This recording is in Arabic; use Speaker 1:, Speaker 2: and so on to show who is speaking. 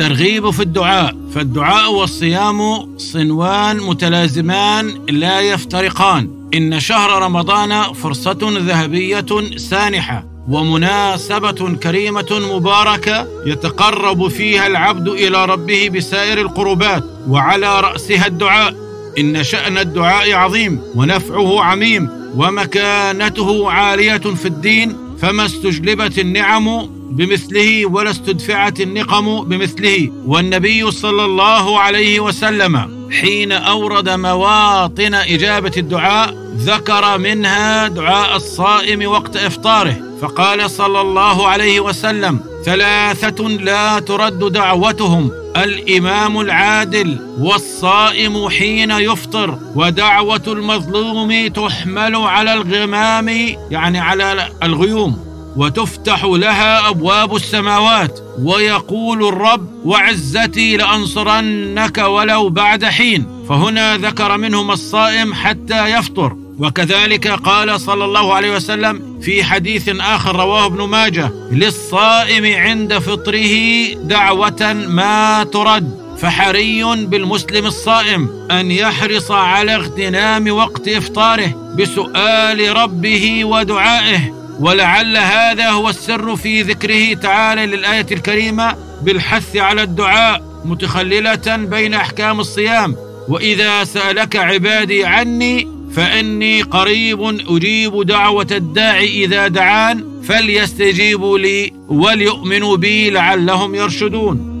Speaker 1: ترغيب في الدعاء. فالدعاء والصيام صنوان متلازمان لا يفترقان. إن شهر رمضان فرصة ذهبية سانحة ومناسبة كريمة مباركة يتقرب فيها العبد إلى ربه بسائر القربات وعلى رأسها الدعاء. إن شأن الدعاء عظيم ونفعه عميم ومكانته عالية في الدين. فما استجلبت النعم بمثله ولا استدفعت النقم بمثله. والنبي صلى الله عليه وسلم حين أورد مواطن إجابة الدعاء ذكر منها دعاء الصائم وقت إفطاره. فقال صلى الله عليه وسلم ثلاثة لا ترد دعوتهم الإمام العادل والصائم حين يفطر ودعوة المظلوم تحمل على الغمام يعني على الغيوم. وتفتح لها أبواب السماوات. ويقول الرب وعزتي لأنصرنك ولو بعد حين. فهنا ذكر منهم الصائم حتى يفطر. وكذلك قال صلى الله عليه وسلم في حديث آخر رواه ابن ماجه للصائم عند فطره دعوة ما ترد. فحري بالمسلم الصائم أن يحرص على اغتنام وقت إفطاره بسؤال ربه ودعائه. ولعل هذا هو السر في ذكره تعالى للآية الكريمة بالحث على الدعاء متخللة بين أحكام الصيام. وإذا سألك عبادي عني فإني قريب أجيب دعوة الداعي إذا دعان فليستجيبوا لي وليؤمنوا بي لعلهم يرشدون.